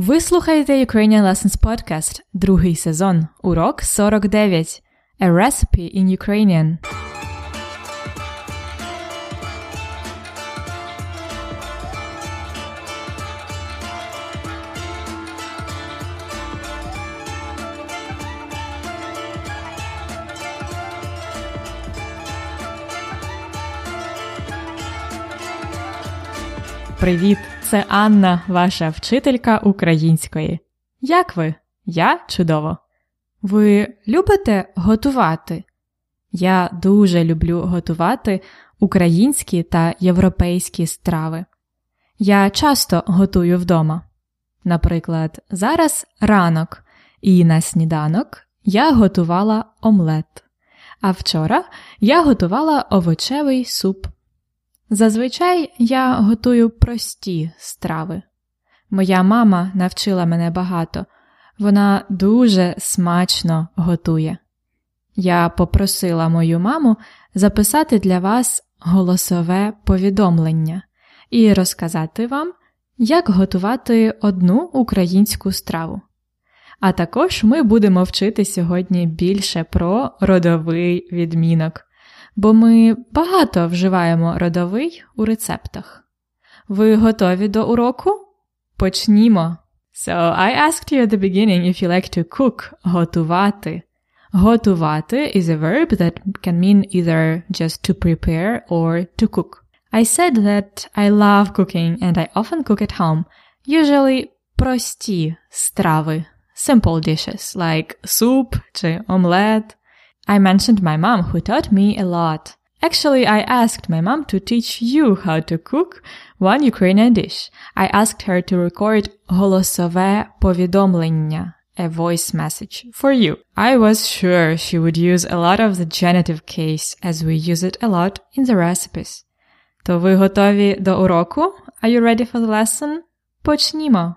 Ви слухаєте Ukrainian Lessons Podcast, другий сезон, урок 49 A Recipe in Ukrainian. Привіт! Це Анна, ваша вчителька української. Як ви? Я чудово. Ви любите готувати? Я дуже люблю готувати українські та європейські страви. Я часто готую вдома. Наприклад, зараз ранок, і на сніданок я готувала омлет, а вчора я готувала овочевий суп. Зазвичай я готую прості страви. Моя мама навчила мене багато, вона дуже смачно готує. Я попросила мою маму записати для вас голосове повідомлення і розказати вам, як готувати одну українську страву. А також ми будемо вчити сьогодні більше про родовий відмінок бо ми багато вживаємо родовий у рецептах. Ви готові до уроку? Почнімо. So I asked you at the beginning if you like to cook, готувати. Готувати is a verb that can mean either just to prepare or to cook. I said that I love cooking and I often cook at home, usually прості страви, simple dishes like soup чи омлет, I mentioned my mom who taught me a lot. Actually, I asked my mom to teach you how to cook one Ukrainian dish. I asked her to record голосове повідомлення, a voice message, for you. I was sure she would use a lot of the genitive case as we use it a lot in the recipes. То ви готові до уроку? Are you ready for the lesson? Почнімо.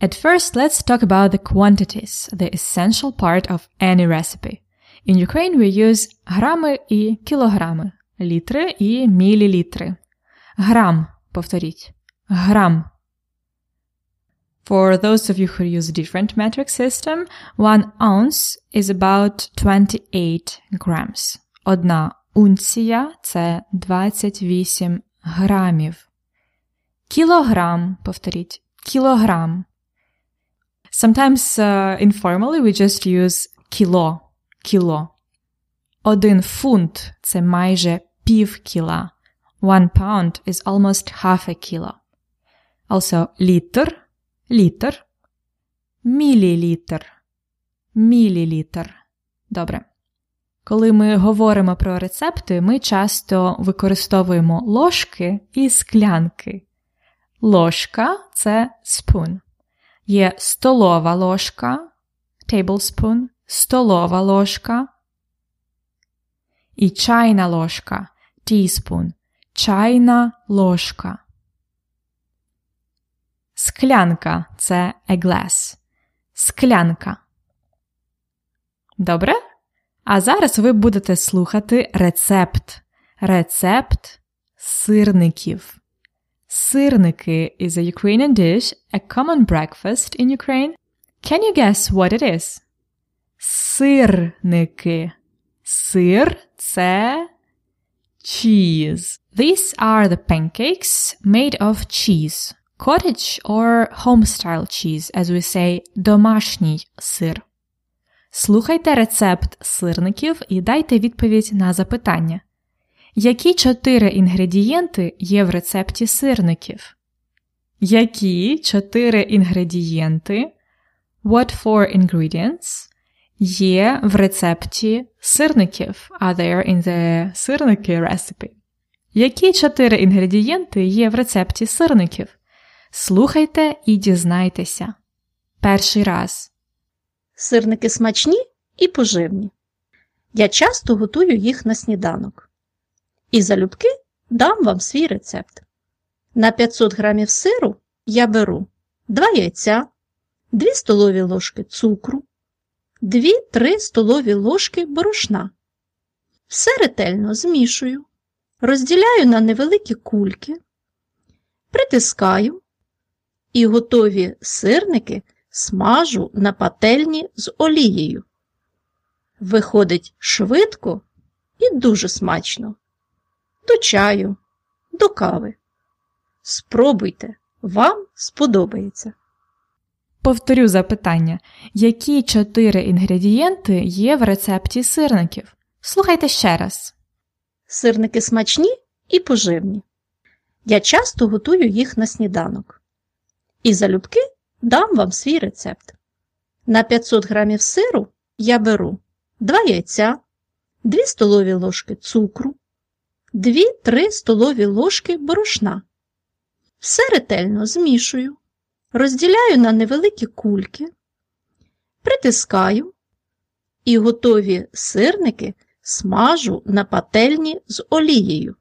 At first, let's talk about the quantities, the essential part of any recipe. In Ukraine we use грами і кілограми, літри і мілілітри. Грам, повторіть. Грам. For those of you who use a different metric system, one ounce is about 28 grams. Одна унція це 28 грамів. Кілограм, повторіть, кілограм. Sometimes uh, informally we just use кіло кіло. Один фунт це майже пів кіла. One pound is almost half a kilo. Also, літр, літр, мілілітр, мілілітр. Добре. Коли ми говоримо про рецепти, ми часто використовуємо ложки і склянки. Ложка це spoon. Є столова ложка, tablespoon, столова ложка і чайна ложка, teaspoon, чайна ложка. Склянка це a glass. Склянка. Добре? А зараз ви будете слухати рецепт. Рецепт сирників. Сирники is a Ukrainian dish, a common breakfast in Ukraine. Can you guess what it is? Сирники. Сир це cheese. These are the pancakes made of cheese. Cottage or home-style cheese, as we say, домашній сир. Слухайте рецепт сирників і дайте відповідь на запитання. Які чотири інгредієнти є в рецепті сирників? Які чотири інгредієнти? What four ingredients є в рецепті сирників, are there in the сирники recipe. Які чотири інгредієнти є в рецепті сирників? Слухайте і дізнайтеся. Перший раз. Сирники смачні і поживні. Я часто готую їх на сніданок. І залюбки дам вам свій рецепт. На 500 грамів сиру я беру 2 яйця, 2 столові ложки цукру, 2-3 столові ложки борошна. Все ретельно змішую, розділяю на невеликі кульки, притискаю І готові сирники смажу на пательні з олією. Виходить швидко і дуже смачно. До чаю, до кави. Спробуйте, вам сподобається. Повторю запитання, які чотири інгредієнти є в рецепті сирників? Слухайте ще раз. Сирники смачні і поживні. Я часто готую їх на сніданок. І залюбки дам вам свій рецепт. На 500 грамів сиру я беру 2 яйця, 2 столові ложки цукру, 2-3 столові ложки борошна. Все ретельно змішую, розділяю на невеликі кульки, притискаю і готові сирники смажу на пательні з олією.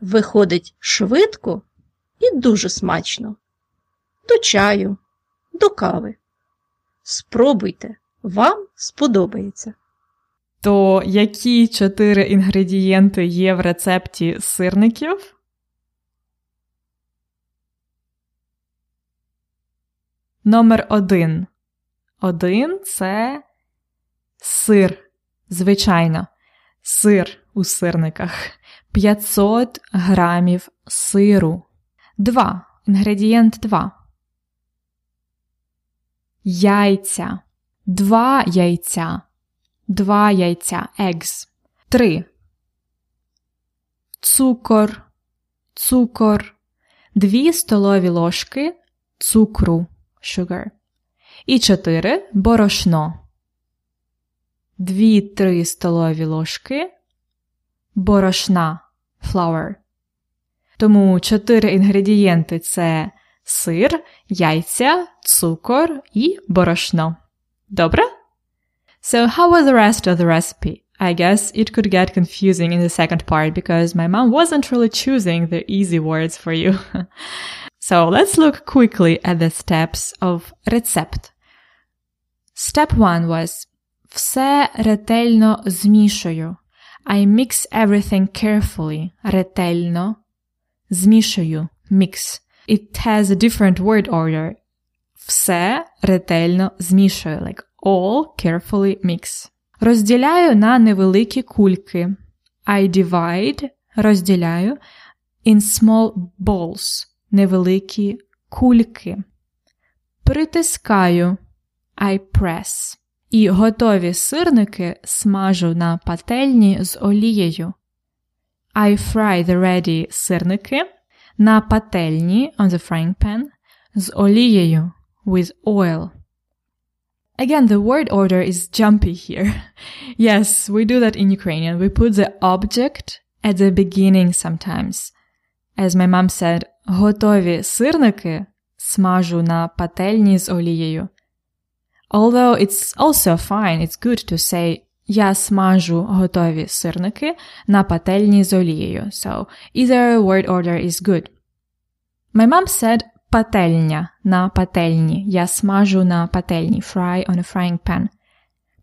Виходить швидко і дуже смачно. До чаю, до кави. Спробуйте, вам сподобається. То які чотири інгредієнти є в рецепті сирників? Номер один. Один це сир. Звичайно, сир у сирниках. 500 грамів сиру. Два. Інгредієнт 2. Яйця. Два яйця. Два яйця. Eggs. Три. Цукор. Цукор. Дві столові ложки цукру. Sugar. І чотири борошно. Дві-три столові ложки борошна. Flour. Тому чотири інгредієнти це сир, яйця, цукор і борошно. Добре? So, how was the rest of the recipe? I guess it could get confusing in the second part because my mom wasn't really choosing the easy words for you. so, let's look quickly at the steps of recept. Step one was все ретельно змішую. I mix everything carefully. Ретельно. Змішую. Mix. It has a different word order. Все ретельно змішую. Like all carefully mix. Розділяю на невеликі кульки. I divide. Розділяю in small balls. Невеликі кульки. Притискаю. I press. І готові сирники смажу на пательні з олією. I fry the ready сирники на пательні on the frying pan з олією with oil. Again, the word order is jumpy here. yes, we do that in Ukrainian. We put the object at the beginning sometimes. As my mom said, готові сирники смажу на пательні з олією. Although it's also fine, it's good to say я смажу готові сирники на пательні з олією. So either word order is good. My mom said пательня на пательні. Я смажу на пательні. Fry on a frying pan.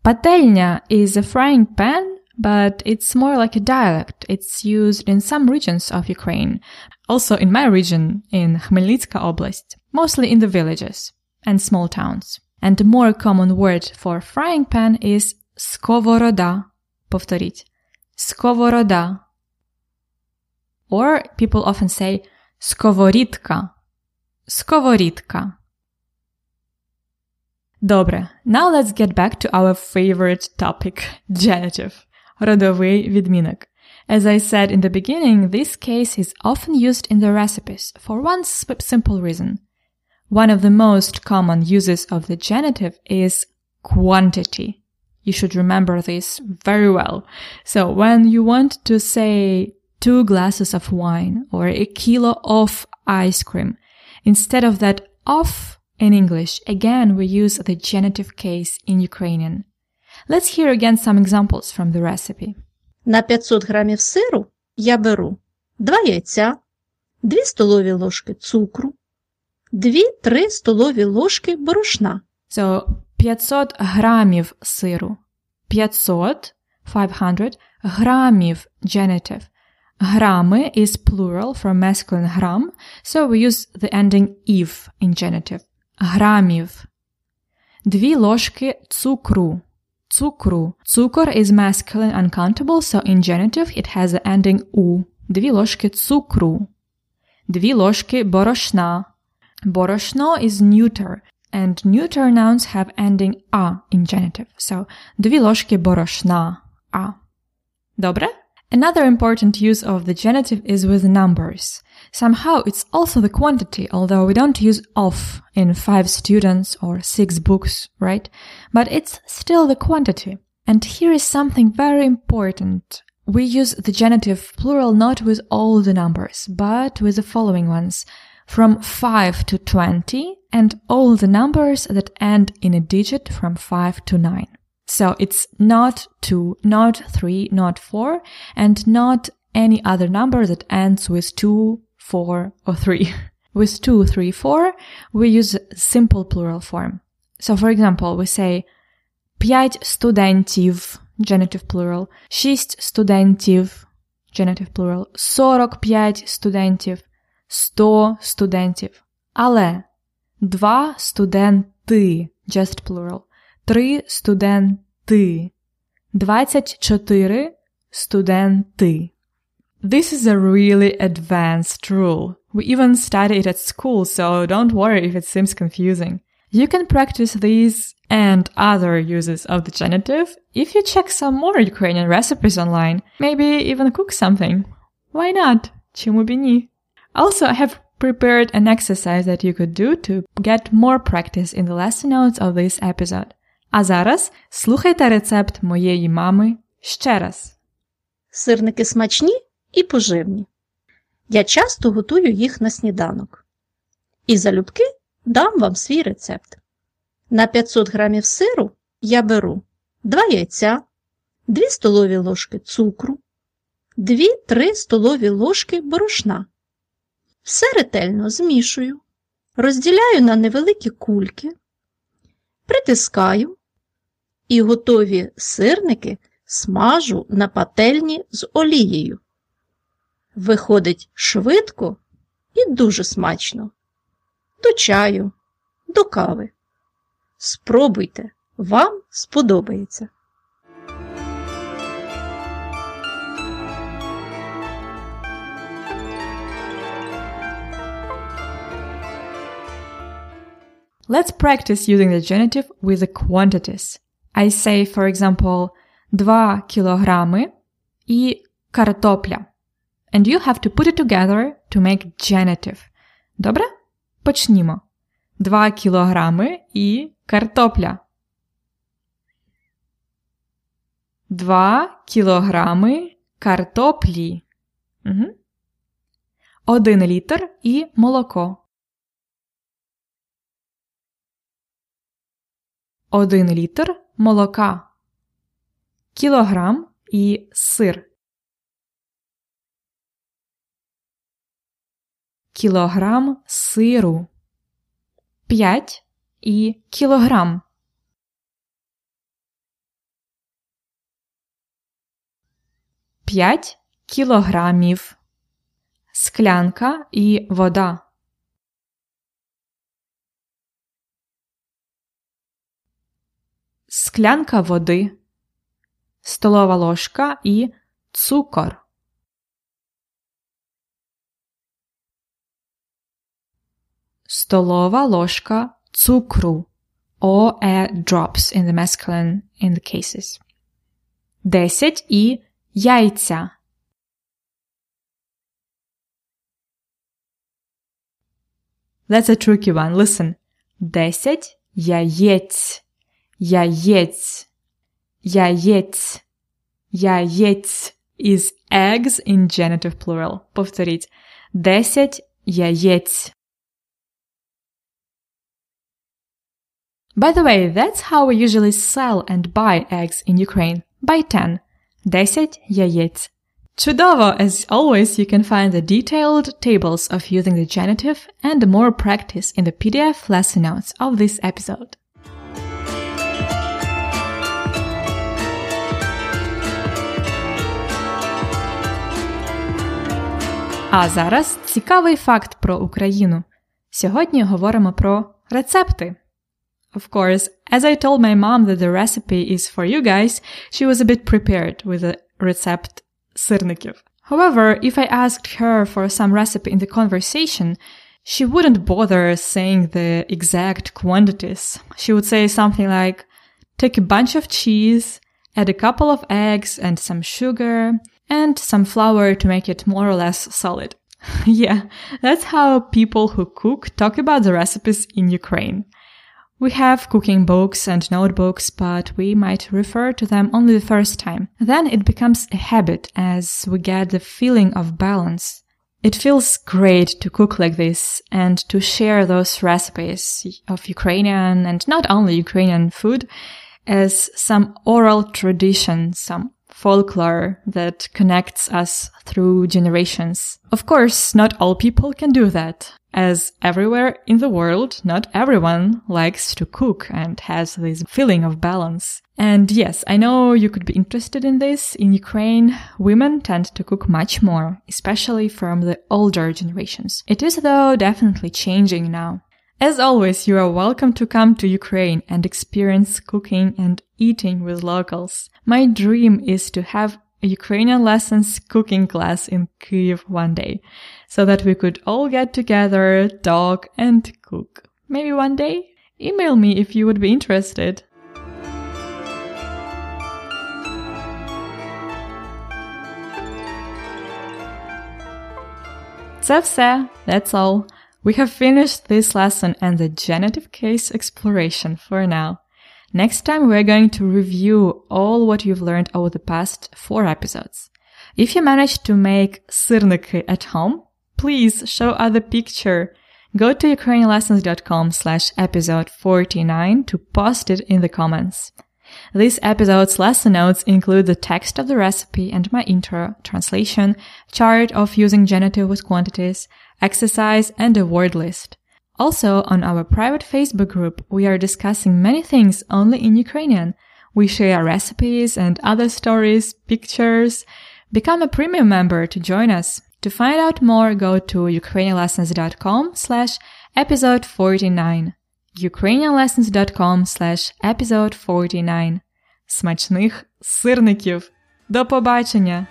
Пательня is a frying pan, but it's more like a dialect. It's used in some regions of Ukraine. Also in my region, in Khmelnytska Oblast, mostly in the villages and small towns. And the more common word for frying pan is skovoroda. Повторіть. Skovoroda. Or people often say skоворідка. Сковорідка. Добре. Now let's get back to our favorite topic, genitive. Родовий відмінок. As I said in the beginning, this case is often used in the recipes for one simple reason. One of the most common uses of the genitive is quantity. You should remember this very well. So when you want to say two glasses of wine or a kilo of ice cream, instead of that of in English, again we use the genitive case in Ukrainian. Let's hear again some examples from the recipe. На 500 грамів сиру я беру 2 яйця, 2 столові ложки цукру, 2-3 столові ложки борошна. So 500 грамів сиру. 500, 500 грамів genitive. Грами is plural from masculine грам, so we use the ending «ів» in genitive. Грамів. Дві ложки цукру. cukru. Cukor is masculine uncountable, so in genitive it has the ending u. Dvě ložky cukru. Dvě ložky borošna. Borošno is neuter, and neuter nouns have ending a in genitive. So dvě ložky borošna a. Dobre? Another important use of the genitive is with numbers. Somehow it's also the quantity, although we don't use of in five students or six books, right? But it's still the quantity. And here is something very important. We use the genitive plural not with all the numbers, but with the following ones. From 5 to 20 and all the numbers that end in a digit from 5 to 9. So it's not 2, not 3, not 4, and not any other number that ends with 2, 4, or 3. with 2, 3, 4, we use simple plural form. So for example, we say п'ять студентів, genitive plural, шість студентів, genitive plural, 45 студентів, 100 студентів. Але два студенти, just plural, три студенти, 24 студенти. This is a really advanced rule. We even study it at school, so don't worry if it seems confusing. You can practice these and other uses of the genitive if you check some more Ukrainian recipes online, maybe even cook something. Why not? Чому б ні? Also, I have prepared an exercise that you could do to get more practice in the lesson notes of this episode. А зараз слухайте рецепт моєї мами ще раз. Сирники смачні І поживні. Я часто готую їх на сніданок. І залюбки дам вам свій рецепт. На 500 грамів сиру я беру 2 яйця, 2 столові ложки цукру, 2-3 столові ложки борошна. Все ретельно змішую, розділяю на невеликі кульки, притискаю і готові сирники смажу на пательні з олією. Виходить швидко і дуже смачно. До чаю, до кави. Спробуйте, вам сподобається. Let's practice using the genitive with the quantities. I say, for example, 2 кілограми і картопля. And you have to put it together to make genitive. Добре? Почнімо. 2 кілограми і картопля. 2 кілограми картоплі. Угу. 1 літр і молоко. 1 літр молока. Кілограм і сир. Кілограм сиру. 5 і кілограм. П'ять кілограмів. Склянка і вода. Склянка води. Столова ложка і цукор. Столова ложка цукру. Or air drops in the masculine in the cases. Десять і яйця. That's a tricky one. Listen. Десять яєць. Яєць. Яєць. Яєць is eggs in genitive plural. Повторіть. Десять яєць. By the way, that's how we usually sell and buy eggs in Ukraine. By 10. 10 яєць. Чудово! As always, you can find the detailed tables of using the genitive and more practice in the PDF lesson notes of this episode. А зараз цікавий факт про Україну. Сьогодні говоримо про рецепти. Of course, as I told my mom that the recipe is for you guys, she was a bit prepared with the recept Sirnikov. However, if I asked her for some recipe in the conversation, she wouldn't bother saying the exact quantities. She would say something like, take a bunch of cheese, add a couple of eggs and some sugar, and some flour to make it more or less solid. yeah, that's how people who cook talk about the recipes in Ukraine. We have cooking books and notebooks, but we might refer to them only the first time. Then it becomes a habit as we get the feeling of balance. It feels great to cook like this and to share those recipes of Ukrainian and not only Ukrainian food as some oral tradition, some folklore that connects us through generations. Of course, not all people can do that. As everywhere in the world, not everyone likes to cook and has this feeling of balance. And yes, I know you could be interested in this. In Ukraine, women tend to cook much more, especially from the older generations. It is though definitely changing now. As always, you are welcome to come to Ukraine and experience cooking and eating with locals. My dream is to have Ukrainian lessons cooking class in Kyiv one day, so that we could all get together, talk, and cook. Maybe one day? Email me if you would be interested. Це все. That's all. We have finished this lesson and the genitive case exploration for now. Next time we're going to review all what you've learned over the past four episodes. If you managed to make sirniki at home, please show us a picture. Go to ukrainianlessons.com slash episode 49 to post it in the comments. This episode's lesson notes include the text of the recipe and my intro, translation, chart of using genitive with quantities, exercise, and a word list. Also, on our private Facebook group, we are discussing many things only in Ukrainian. We share recipes and other stories, pictures. Become a premium member to join us. To find out more, go to ukrainianlessons.com slash episode 49. ukrainianlessons.com slash episode 49. Смачних сирників! До побачення!